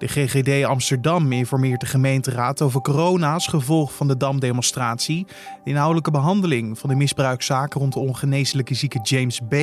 De GGD Amsterdam informeert de gemeenteraad over corona als gevolg van de Damdemonstratie, de inhoudelijke behandeling van de misbruikzaken rond de ongeneeslijke zieke James B.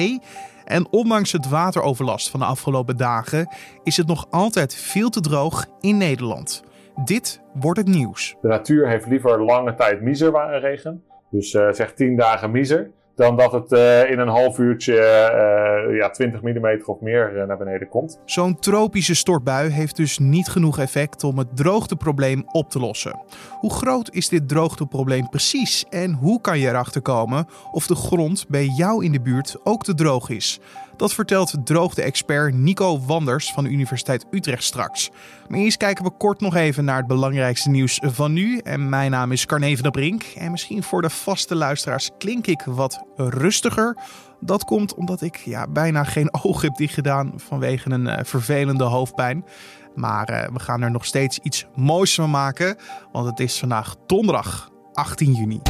En ondanks het wateroverlast van de afgelopen dagen is het nog altijd veel te droog in Nederland. Dit wordt het nieuws. De natuur heeft liever lange tijd miserregen, dus uh, zeg 10 dagen miser, dan dat het uh, in een half uurtje uh, ja, 20 mm of meer naar beneden komt. Zo'n tropische stortbui heeft dus niet genoeg effect om het droogteprobleem op te lossen. Hoe groot is dit droogteprobleem precies en hoe kan je erachter komen of de grond bij jou in de buurt ook te droog is? Dat vertelt droogte-expert Nico Wanders van de Universiteit Utrecht straks. Maar eerst kijken we kort nog even naar het belangrijkste nieuws van nu. En mijn naam is Carne van der Brink. En misschien voor de vaste luisteraars klink ik wat rustiger. Dat komt omdat ik ja, bijna geen oog heb dichtgedaan vanwege een uh, vervelende hoofdpijn. Maar uh, we gaan er nog steeds iets moois van maken, want het is vandaag donderdag 18 juni.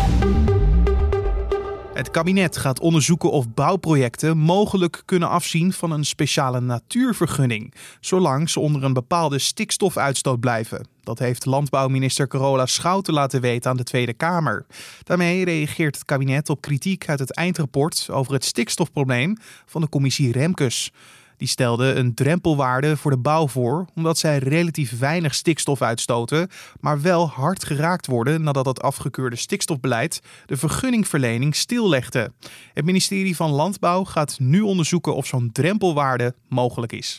Het kabinet gaat onderzoeken of bouwprojecten mogelijk kunnen afzien van een speciale natuurvergunning, zolang ze onder een bepaalde stikstofuitstoot blijven. Dat heeft landbouwminister Carola Schouten laten weten aan de Tweede Kamer. Daarmee reageert het kabinet op kritiek uit het eindrapport over het stikstofprobleem van de commissie Remkes. Die stelde een drempelwaarde voor de bouw voor, omdat zij relatief weinig stikstof uitstoten, maar wel hard geraakt worden nadat het afgekeurde stikstofbeleid de vergunningverlening stillegde. Het ministerie van Landbouw gaat nu onderzoeken of zo'n drempelwaarde mogelijk is.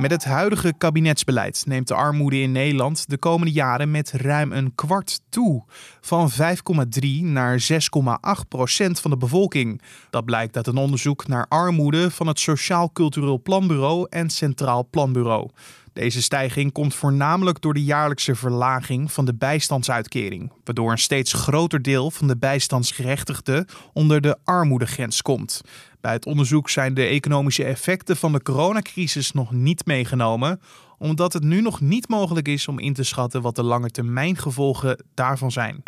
Met het huidige kabinetsbeleid neemt de armoede in Nederland de komende jaren met ruim een kwart toe. Van 5,3 naar 6,8 procent van de bevolking. Dat blijkt uit een onderzoek naar armoede van het Sociaal Cultureel Planbureau en Centraal Planbureau. Deze stijging komt voornamelijk door de jaarlijkse verlaging van de bijstandsuitkering, waardoor een steeds groter deel van de bijstandsgerechtigden onder de armoedegrens komt. Bij het onderzoek zijn de economische effecten van de coronacrisis nog niet meegenomen, omdat het nu nog niet mogelijk is om in te schatten wat de langetermijngevolgen daarvan zijn.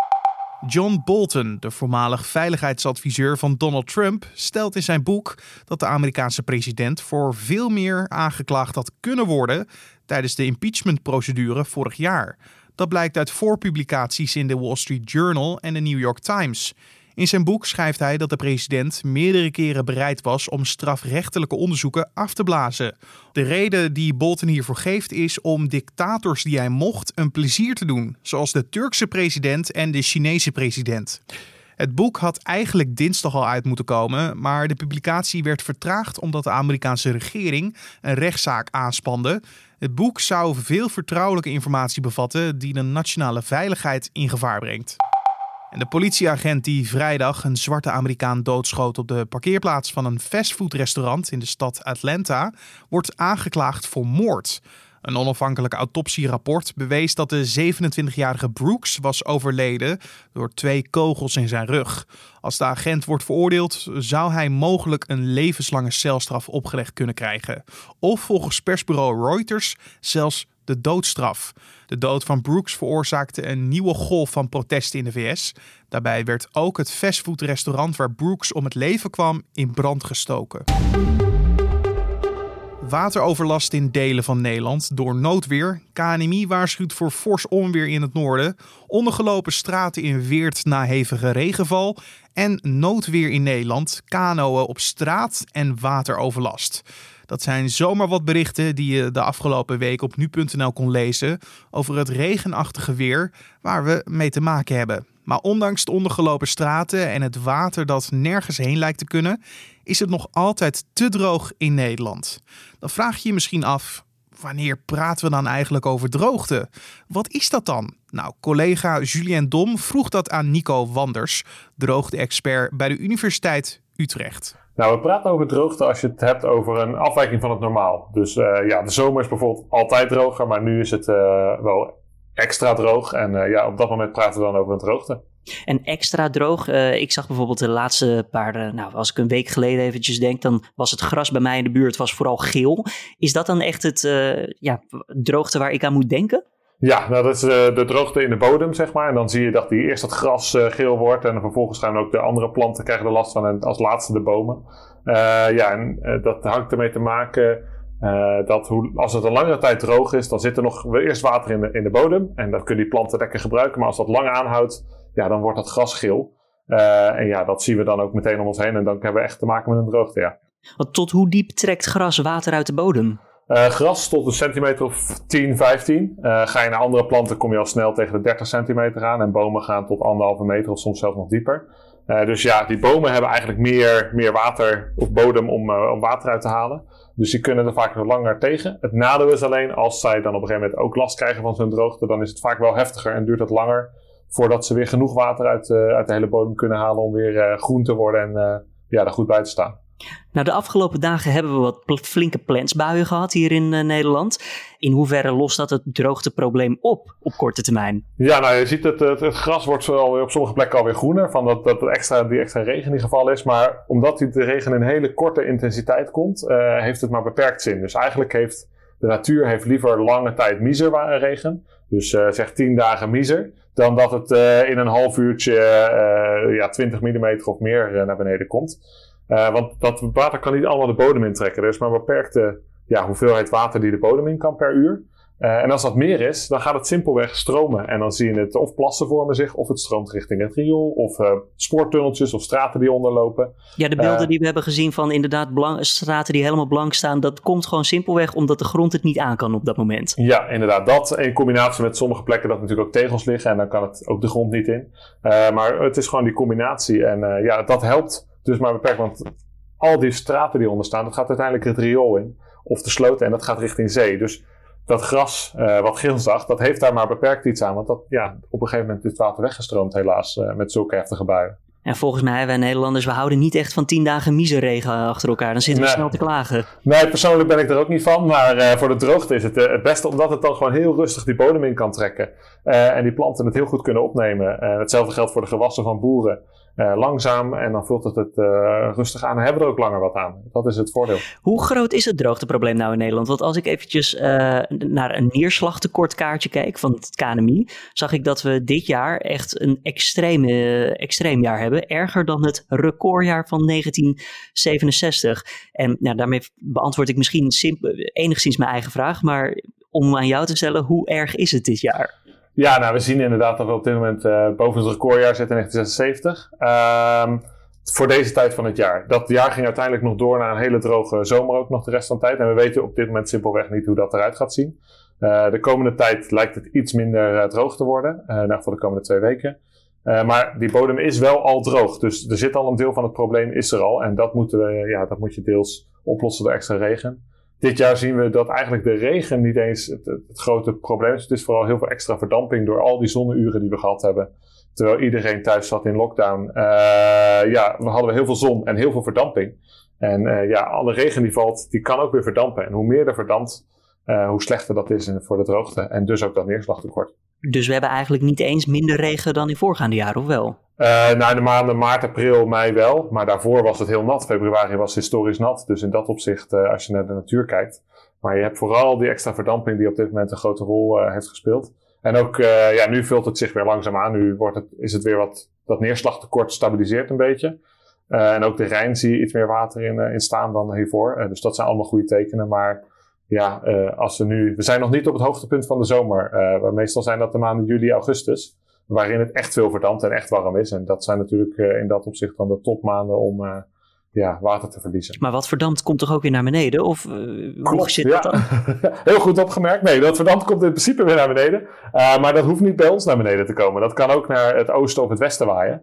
John Bolton, de voormalig veiligheidsadviseur van Donald Trump, stelt in zijn boek dat de Amerikaanse president voor veel meer aangeklaagd had kunnen worden tijdens de impeachmentprocedure vorig jaar. Dat blijkt uit voorpublicaties in de Wall Street Journal en de New York Times. In zijn boek schrijft hij dat de president meerdere keren bereid was om strafrechtelijke onderzoeken af te blazen. De reden die Bolton hiervoor geeft is om dictators die hij mocht een plezier te doen, zoals de Turkse president en de Chinese president. Het boek had eigenlijk dinsdag al uit moeten komen, maar de publicatie werd vertraagd omdat de Amerikaanse regering een rechtszaak aanspande. Het boek zou veel vertrouwelijke informatie bevatten die de nationale veiligheid in gevaar brengt. De politieagent die vrijdag een zwarte Amerikaan doodschoot op de parkeerplaats van een fastfoodrestaurant in de stad Atlanta, wordt aangeklaagd voor moord. Een onafhankelijk autopsierapport bewees dat de 27-jarige Brooks was overleden door twee kogels in zijn rug. Als de agent wordt veroordeeld, zou hij mogelijk een levenslange celstraf opgelegd kunnen krijgen. Of volgens persbureau Reuters zelfs de doodstraf. De dood van Brooks veroorzaakte een nieuwe golf van protesten in de VS. Daarbij werd ook het fastfoodrestaurant waar Brooks om het leven kwam in brand gestoken. Wateroverlast in delen van Nederland door noodweer. KNMI waarschuwt voor fors onweer in het noorden. Ondergelopen straten in Weert na hevige regenval. En noodweer in Nederland. Kanoën op straat en wateroverlast. Dat zijn zomaar wat berichten die je de afgelopen week op nu.nl kon lezen over het regenachtige weer waar we mee te maken hebben. Maar ondanks de ondergelopen straten en het water dat nergens heen lijkt te kunnen, is het nog altijd te droog in Nederland. Dan vraag je je misschien af: wanneer praten we dan eigenlijk over droogte? Wat is dat dan? Nou, collega Julien Dom vroeg dat aan Nico Wanders, droogte-expert bij de Universiteit Utrecht. Nou, we praten over droogte als je het hebt over een afwijking van het normaal. Dus uh, ja, de zomer is bijvoorbeeld altijd droger, maar nu is het uh, wel extra droog. En uh, ja, op dat moment praten we dan over een droogte. En extra droog. ik zag bijvoorbeeld de laatste paar, nou, als ik een week geleden eventjes denk, dan was het gras bij mij in de buurt was vooral geel. Is dat dan echt het ja, droogte waar ik aan moet denken? Ja, nou, dat is uh, de droogte in de bodem, zeg maar. En dan zie je dat die eerst het gras uh, geel wordt. En vervolgens gaan ook de andere planten krijgen er last van. En als laatste de bomen. Uh, ja, en dat hangt ermee te maken dat hoe, als het een langere tijd droog is, dan zit er nog eerst water in de, in de bodem. En dat kunnen die planten lekker gebruiken. Maar als dat lang aanhoudt, ja, dan wordt dat gras geel. en ja, dat zien we dan ook meteen om ons heen. En dan hebben we echt te maken met een droogte, ja. Tot hoe diep trekt gras water uit de bodem? Uh, gras tot een centimeter of 10, 15. Uh, ga je naar andere planten, kom je al snel tegen de 30 centimeter aan. En bomen gaan tot anderhalve meter of soms zelfs nog dieper. Uh, dus ja, die bomen hebben eigenlijk meer, meer water of bodem om, om water uit te halen. Dus die kunnen er vaak nog langer tegen. Het nadeel is alleen, als zij dan op een gegeven moment ook last krijgen van zo'n droogte, dan is het vaak wel heftiger en duurt het langer voordat ze weer genoeg water uit, uit de hele bodem kunnen halen om weer groen te worden en ja, er goed bij te staan. Nou, de afgelopen dagen hebben we wat flinke plensbuien gehad hier in uh, Nederland. In hoeverre lost dat het droogteprobleem op op korte termijn? Ja, nou je ziet het, het, gras wordt op sommige plekken alweer groener van dat, dat extra, die extra regen die gevallen is. Maar omdat die, de regen in hele korte intensiteit komt, uh, heeft het maar beperkt zin. Dus eigenlijk heeft de natuur heeft liever lange tijd miserregen. Dus uh, zeg 10 dagen miser. Dan dat het in een half uurtje ja, 20 mm of meer naar beneden komt. Uh, want dat water kan niet allemaal de bodem intrekken. Er is maar een beperkte ja, hoeveelheid water die de bodem in kan per uur. Uh, en als dat meer is, dan gaat het simpelweg stromen. En dan zie je het of plassen vormen zich, of het stroomt richting het riool, of uh, spoortunneltjes of straten die onderlopen. Ja, de beelden die we hebben gezien van inderdaad straten die helemaal blank staan, dat komt gewoon simpelweg omdat de grond het niet aan kan op dat moment. Ja, inderdaad. Dat in combinatie met sommige plekken dat natuurlijk ook tegels liggen en dan kan het ook de grond niet in. maar het is gewoon die combinatie en ja, dat helpt dus maar beperkt. Want al die straten die onder staan, dat gaat uiteindelijk het riool in. Of de sloten en dat gaat richting zee. Dus dat gras uh, wat Geel zag, dat heeft daar maar beperkt iets aan. Want dat, ja, op een gegeven moment is het water weggestroomd helaas uh, met zulke heftige buien. En volgens mij, wij Nederlanders, we houden niet echt van tien dagen miserregen achter elkaar. Dan zitten we snel te klagen. Nee, persoonlijk ben ik er ook niet van. Maar uh, voor de droogte is het uh, het beste omdat het dan gewoon heel rustig die bodem in kan trekken. Uh, en die planten het heel goed kunnen opnemen. hetzelfde geldt voor de gewassen van boeren. Uh, langzaam en dan vult het het uh, rustig aan en hebben we er ook langer wat aan. Dat is het voordeel. Hoe groot is het droogteprobleem nou in Nederland? Want als ik eventjes uh, naar een neerslagtekortkaartje kijk van het KNMI, zag ik dat we dit jaar echt een extreme, extreem jaar hebben. Erger dan het recordjaar van 1967. En nou, daarmee beantwoord ik misschien enigszins mijn eigen vraag, maar om aan jou te stellen, hoe erg is het dit jaar? Ja, nou, we zien inderdaad dat we op dit moment uh, boven het recordjaar zitten in 1976. Um, voor deze tijd van het jaar. Dat jaar ging uiteindelijk nog door naar een hele droge zomer ook nog de rest van de tijd. En we weten op dit moment simpelweg niet hoe dat eruit gaat zien. Uh, de komende tijd lijkt het iets minder uh, droog te worden. Uh, nou, voor de komende twee weken. maar die bodem is wel al droog. Dus er zit al een deel van het probleem is er al. En dat, moeten we, ja, dat moet je deels oplossen door extra regen dit jaar zien we dat eigenlijk de regen niet eens het, grote probleem is. Het is vooral heel veel extra verdamping door al die zonneuren die we gehad hebben. Terwijl iedereen thuis zat in lockdown. Uh, ja, we hadden heel veel zon en heel veel verdamping. En uh, ja, alle regen die valt, die kan ook weer verdampen. En hoe meer er verdampt, uh, hoe slechter dat is voor de droogte. En dus ook dat neerslagtekort. Dus we hebben eigenlijk niet eens minder regen dan in voorgaande jaren, of wel? Uh, nou, de maanden maart, april, mei wel. Maar daarvoor was het heel nat. Februari was historisch nat. Dus in dat opzicht, uh, als je naar de natuur kijkt. Maar je hebt vooral die extra verdamping die op dit moment een grote rol uh, heeft gespeeld. En ook, ja, nu vult het zich weer langzaam aan. Nu wordt het, is het weer wat, dat neerslagtekort stabiliseert een beetje. en ook de Rijn zie je iets meer water in, in staan dan hiervoor. dus dat zijn allemaal goede tekenen. Maar ja, als we nu, we zijn nog niet op het hoogtepunt van de zomer. meestal zijn dat de maanden juli, augustus waarin het echt veel verdampt en echt warm is. En dat zijn natuurlijk uh, in dat opzicht dan de topmaanden om uh, ja, water te verliezen. Maar wat verdampt komt toch ook weer naar beneden? Of uh, hoe zit ja. dat dan? Heel goed opgemerkt. Nee, dat verdampt komt in principe weer naar beneden. maar dat hoeft niet bij ons naar beneden te komen. Dat kan ook naar het oosten of het westen waaien.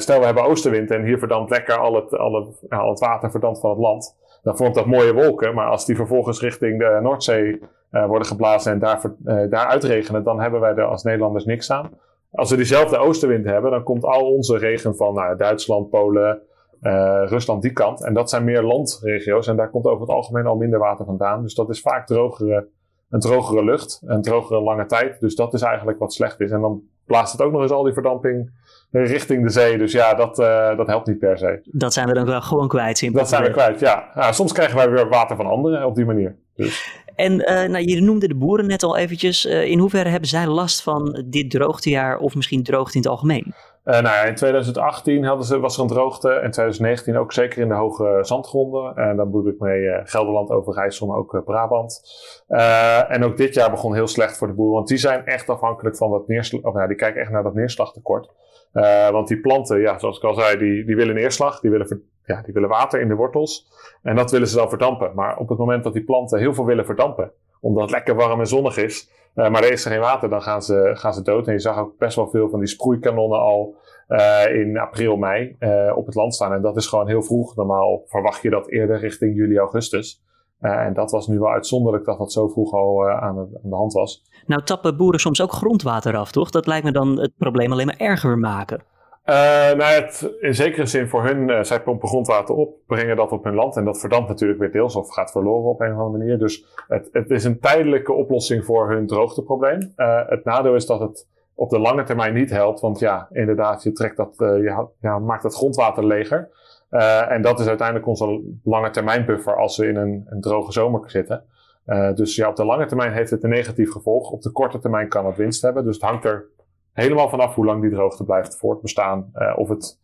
stel we hebben oostenwind en hier verdampt lekker al het, al het, al het water verdampt van het land. Dan vormt dat mooie wolken. Maar als die vervolgens richting de Noordzee uh, worden geblazen en daar, uh, daar uitregenen, dan hebben wij er als Nederlanders niks aan. Als we diezelfde oostenwind hebben, dan komt al onze regen van nou, Duitsland, Polen, uh, Rusland die kant. En dat zijn meer landregio's en daar komt over het algemeen al minder water vandaan. Dus dat is vaak drogere, een drogere lucht, een drogere lange tijd. Dus dat is eigenlijk wat slecht is. En dan blaast het ook nog eens al die verdamping richting de zee. Dus ja, dat, uh, dat helpt niet per se. Dat zijn we dan wel gewoon kwijt. Simpel. Dat zijn we kwijt, ja. ja. Soms krijgen wij weer water van anderen op die manier. Dus. En uh, nou, je noemde de boeren net al eventjes. Uh, in hoeverre hebben zij last van dit droogtejaar of misschien droogte in het algemeen? Uh, nou ja, in 2018 hadden ze, was er een droogte. En 2019 ook zeker in de hoge zandgronden. En dan bedoel ik mee Gelderland, Overijssel, maar ook Brabant. en ook dit jaar begon heel slecht voor de boeren. Want die zijn echt afhankelijk van dat neerslag. Of ja, die kijken echt naar dat neerslagtekort. want die planten, ja, zoals ik al zei, die, die willen neerslag. Die willen, ja, die willen water in de wortels. En dat willen ze dan verdampen. Maar op het moment dat die planten heel veel willen verdampen. Omdat het lekker warm en zonnig is uh, maar er is er geen water, dan gaan ze, gaan ze dood. En je zag ook best wel veel van die sproeikanonnen al uh, in april, mei uh, op het land staan. En dat is gewoon heel vroeg. Normaal verwacht je dat eerder richting juli, augustus. en dat was nu wel uitzonderlijk dat dat zo vroeg al aan, de, hand was. Nou tappen boeren soms ook grondwater af, toch? Dat lijkt me dan het probleem alleen maar erger maken. Uh, nou, het, in zekere zin voor hun, uh, zij pompen grondwater op, brengen dat op hun land en dat verdampt natuurlijk weer deels of gaat verloren op een of andere manier. Dus het, het is een tijdelijke oplossing voor hun droogteprobleem. Uh, het nadeel is dat het op de lange termijn niet helpt, want ja, inderdaad, je, trekt dat, je ja, maakt het grondwater leger. en dat is uiteindelijk onze lange termijn buffer als we in een, een droge zomer zitten. dus ja, op de lange termijn heeft het een negatief gevolg. Op de korte termijn kan het winst hebben. Dus het hangt er helemaal vanaf hoe lang die droogte blijft voortbestaan. Uh, of het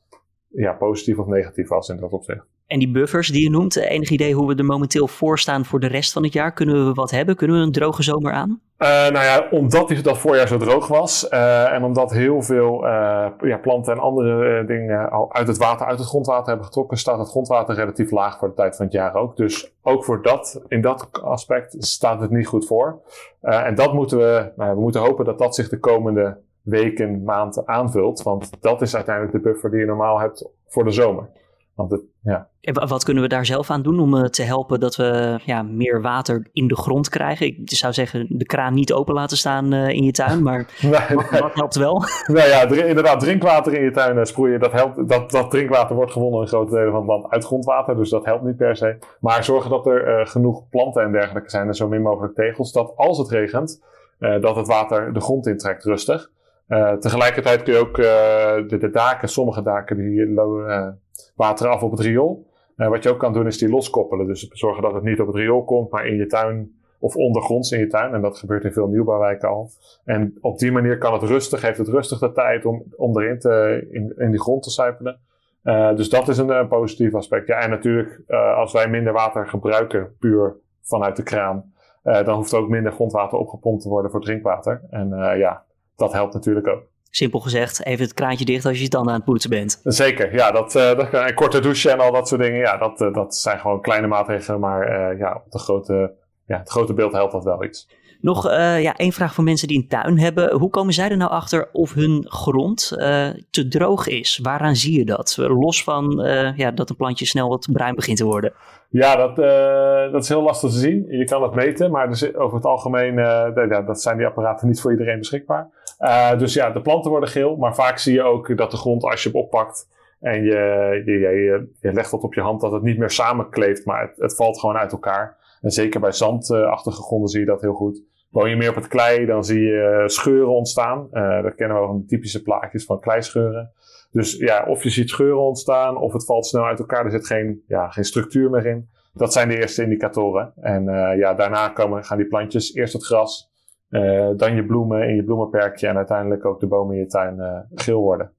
ja, positief of negatief was in dat opzicht. En die buffers die je noemt, enig idee hoe we er momenteel voor staan voor de rest van het jaar? Kunnen we wat hebben? Kunnen we een droge zomer aan? Uh, nou ja, omdat dat voorjaar zo droog was uh, en omdat heel veel uh, ja, planten en andere dingen al uit het water, uit het grondwater hebben getrokken, staat het grondwater relatief laag voor de tijd van het jaar ook. Dus ook voor dat, in dat aspect staat het niet goed voor. en dat moeten we, nou, we moeten hopen dat dat zich de komende weken, maanden aanvult. Want dat is uiteindelijk de buffer die je normaal hebt voor de zomer. Want het, ja. En wat kunnen we daar zelf aan doen om uh, te helpen dat we ja, meer water in de grond krijgen? Ik zou zeggen, de kraan niet open laten staan uh, in je tuin, maar nee, wat, wat, helpt wel? Nou ja, inderdaad, drinkwater in je tuin uh, sproeien, dat helpt. Dat, dat drinkwater wordt gewonnen in grote delen van het land uit grondwater, dus dat helpt niet per se. Maar zorgen dat er genoeg planten en dergelijke zijn en zo min mogelijk tegels, dat als het regent, dat het water de grond intrekt rustig. Uh, tegelijkertijd kun je ook uh, de, daken, sommige daken, die uh, wateren af op het riool. wat je ook kan doen is die loskoppelen. Dus zorgen dat het niet op het riool komt, maar in je tuin of ondergronds in je tuin. En dat gebeurt in veel nieuwbouwwijken al. En op die manier kan het rustig, heeft het rustig de tijd om, om erin te, in, in die grond te sijpelen. dus dat is een, positief aspect. Ja, en natuurlijk, als wij minder water gebruiken, puur vanuit de kraan, dan hoeft ook minder grondwater opgepompt te worden voor drinkwater. En ja, dat helpt natuurlijk ook. Simpel gezegd, even het kraantje dicht als je het dan aan het poetsen bent. Zeker, ja. Dat, uh, dat en korte douchen en al dat soort dingen. Ja, dat, uh, dat zijn gewoon kleine maatregelen. Maar uh, ja, op de grote, ja, het grote beeld helpt dat wel iets. Nog uh, ja, één vraag voor mensen die een tuin hebben. Hoe komen zij er nou achter of hun grond uh, te droog is? Waaraan zie je dat? Los van ja, dat een plantje snel wat bruin begint te worden. Ja, dat, dat is heel lastig te zien. Je kan het meten, maar dus over het algemeen dat zijn die apparaten niet voor iedereen beschikbaar. dus ja, de planten worden geel, maar vaak zie je ook dat de grond, als je hem oppakt en je, je, je, je legt dat op je hand, dat het niet meer samenkleeft, maar het, het valt gewoon uit elkaar. En zeker bij zandachtige gronden zie je dat heel goed. Woon je meer op het klei, dan zie je scheuren ontstaan. Uh, dat kennen we van de typische plaatjes van kleischeuren. Dus ja, of je ziet scheuren ontstaan, of het valt snel uit elkaar. Er zit geen, ja, geen structuur meer in. Dat zijn de eerste indicatoren. En uh, ja, daarna komen, gaan die plantjes, eerst het gras, dan je bloemen in je bloemenperkje en uiteindelijk ook de bomen in je tuin geel worden.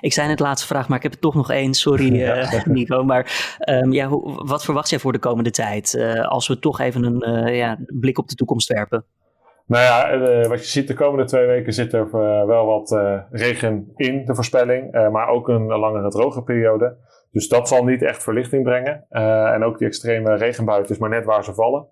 Ik zei het laatste vraag, maar ik heb het toch nog één. Sorry, uh, Nico. Maar um, ja, hoe, wat verwacht jij voor de komende tijd? Uh, als we toch even een uh, ja, blik op de toekomst werpen. Nou ja, wat je ziet de komende twee weken zit er wel wat regen in de voorspelling, maar ook een langere droge periode. Dus dat zal niet echt verlichting brengen. en ook die extreme regenbuiten is maar net waar ze vallen.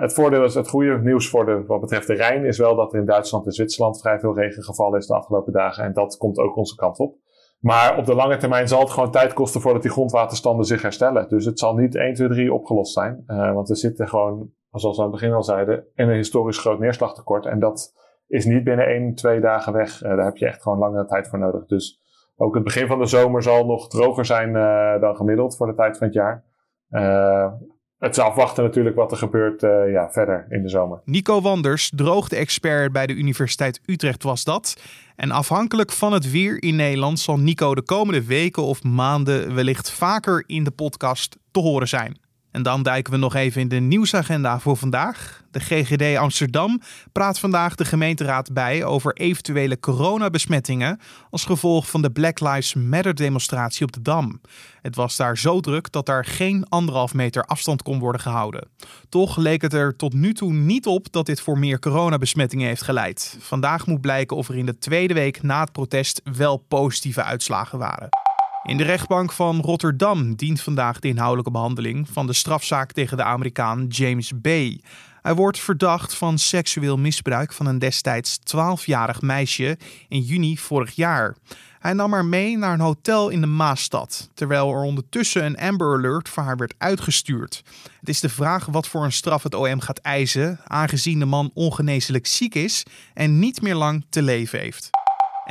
het voordeel is, het goede nieuws voor de, wat betreft de Rijn is wel dat er in Duitsland en Zwitserland vrij veel regen gevallen is de afgelopen dagen. En dat komt ook onze kant op. Maar op de lange termijn zal het gewoon tijd kosten voordat die grondwaterstanden zich herstellen. Dus het zal niet 1, 2, 3 opgelost zijn. want er zitten gewoon zoals we aan het begin al zeiden, in een historisch groot neerslagtekort. En dat is niet binnen één, twee dagen weg. Daar heb je echt gewoon langere tijd voor nodig. Dus ook het begin van de zomer zal nog droger zijn uh, dan gemiddeld voor de tijd van het jaar. Uh, het is afwachten natuurlijk wat er gebeurt ja, verder in de zomer. Nico Wanders, droogte-expert bij de Universiteit Utrecht was dat. En afhankelijk van het weer in Nederland zal Nico de komende weken of maanden wellicht vaker in de podcast te horen zijn. En dan duiken we nog even in de nieuwsagenda voor vandaag. De GGD Amsterdam praat vandaag de gemeenteraad bij over eventuele coronabesmettingen als gevolg van de Black Lives Matter demonstratie op de Dam. Het was daar zo druk dat daar geen anderhalf meter afstand kon worden gehouden. Toch leek het er tot nu toe niet op dat dit voor meer coronabesmettingen heeft geleid. Vandaag moet blijken of er in de tweede week na het protest wel positieve uitslagen waren. In de rechtbank van Rotterdam dient vandaag de inhoudelijke behandeling van de strafzaak tegen de Amerikaan James B. Hij wordt verdacht van seksueel misbruik van een destijds 12-jarig meisje in juni vorig jaar. Hij nam haar mee naar een hotel in de Maasstad, terwijl er ondertussen een Amber Alert voor haar werd uitgestuurd. Het is de vraag wat voor een straf het OM gaat eisen, aangezien de man ongeneeslijk ziek is en niet meer lang te leven heeft.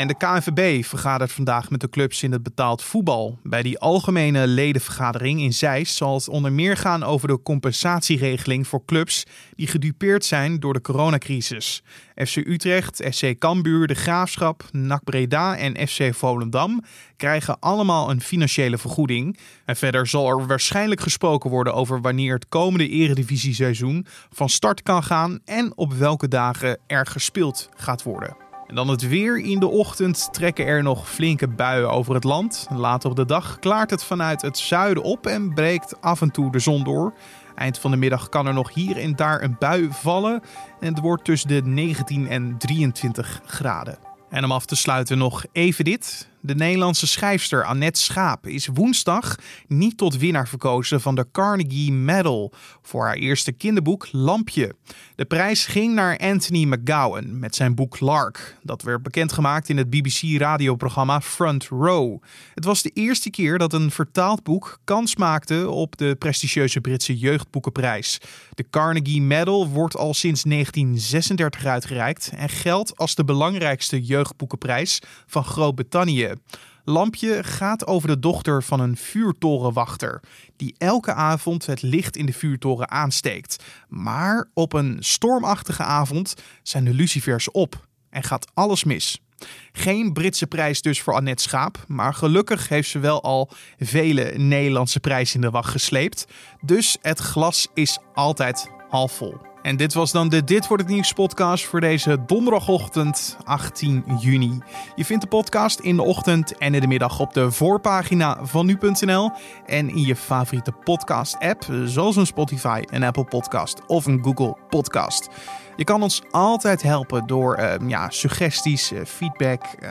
En de KNVB vergadert vandaag met de clubs in het betaald voetbal. Bij die algemene ledenvergadering in Zeist zal het onder meer gaan over de compensatieregeling voor clubs die gedupeerd zijn door de coronacrisis. FC Utrecht, SC Cambuur, De Graafschap, NAC Breda en FC Volendam krijgen allemaal een financiële vergoeding. En verder zal er waarschijnlijk gesproken worden over wanneer het komende eredivisie-seizoen van start kan gaan en op welke dagen er gespeeld gaat worden. En dan het weer. In de ochtend trekken er nog flinke buien over het land. Later op de dag klaart het vanuit het zuiden op en breekt af en toe de zon door. Eind van de middag kan er nog hier en daar een bui vallen. En het wordt tussen de 19 en 23 graden. En om af te sluiten nog even dit. De Nederlandse schrijfster Annette Schaap is woensdag niet tot winnaar verkozen van de Carnegie Medal voor haar eerste kinderboek Lampje. De prijs ging naar Anthony McGowan met zijn boek Lark. Dat werd bekendgemaakt in het BBC-radioprogramma Front Row. Het was de eerste keer dat een vertaald boek kans maakte op de prestigieuze Britse jeugdboekenprijs. De Carnegie Medal wordt al sinds 1936 uitgereikt en geldt als de belangrijkste jeugdboekenprijs van Groot-Brittannië. Lampje gaat over de dochter van een vuurtorenwachter, die elke avond het licht in de vuurtoren aansteekt. Maar op een stormachtige avond zijn de lucifers op en gaat alles mis. Geen Britse prijs dus voor Annette Schaap, maar gelukkig heeft ze wel al vele Nederlandse prijzen in de wacht gesleept. Dus het glas is altijd half vol. En dit was dan de Dit wordt het nieuws podcast voor deze donderdagochtend 18 juni. Je vindt de podcast in de ochtend en in de middag op de voorpagina van nu.nl en in je favoriete podcast app zoals een Spotify, een Apple Podcast of een Google Podcast. Je kan ons altijd helpen door uh, ja, suggesties, uh, feedback, uh,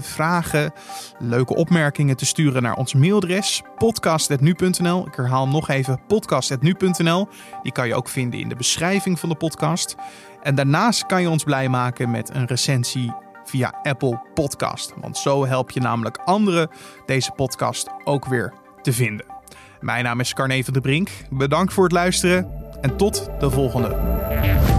vragen, leuke opmerkingen te sturen naar ons mailadres podcast.nu.nl. Ik herhaal nog even podcast.nu.nl. Die kan je ook vinden in de beschrijving van de podcast. En daarnaast kan je ons blij maken met een recensie via Apple Podcast. Want zo help je namelijk anderen deze podcast ook weer te vinden. Mijn naam is Carne van de Brink. Bedankt voor het luisteren en tot de volgende.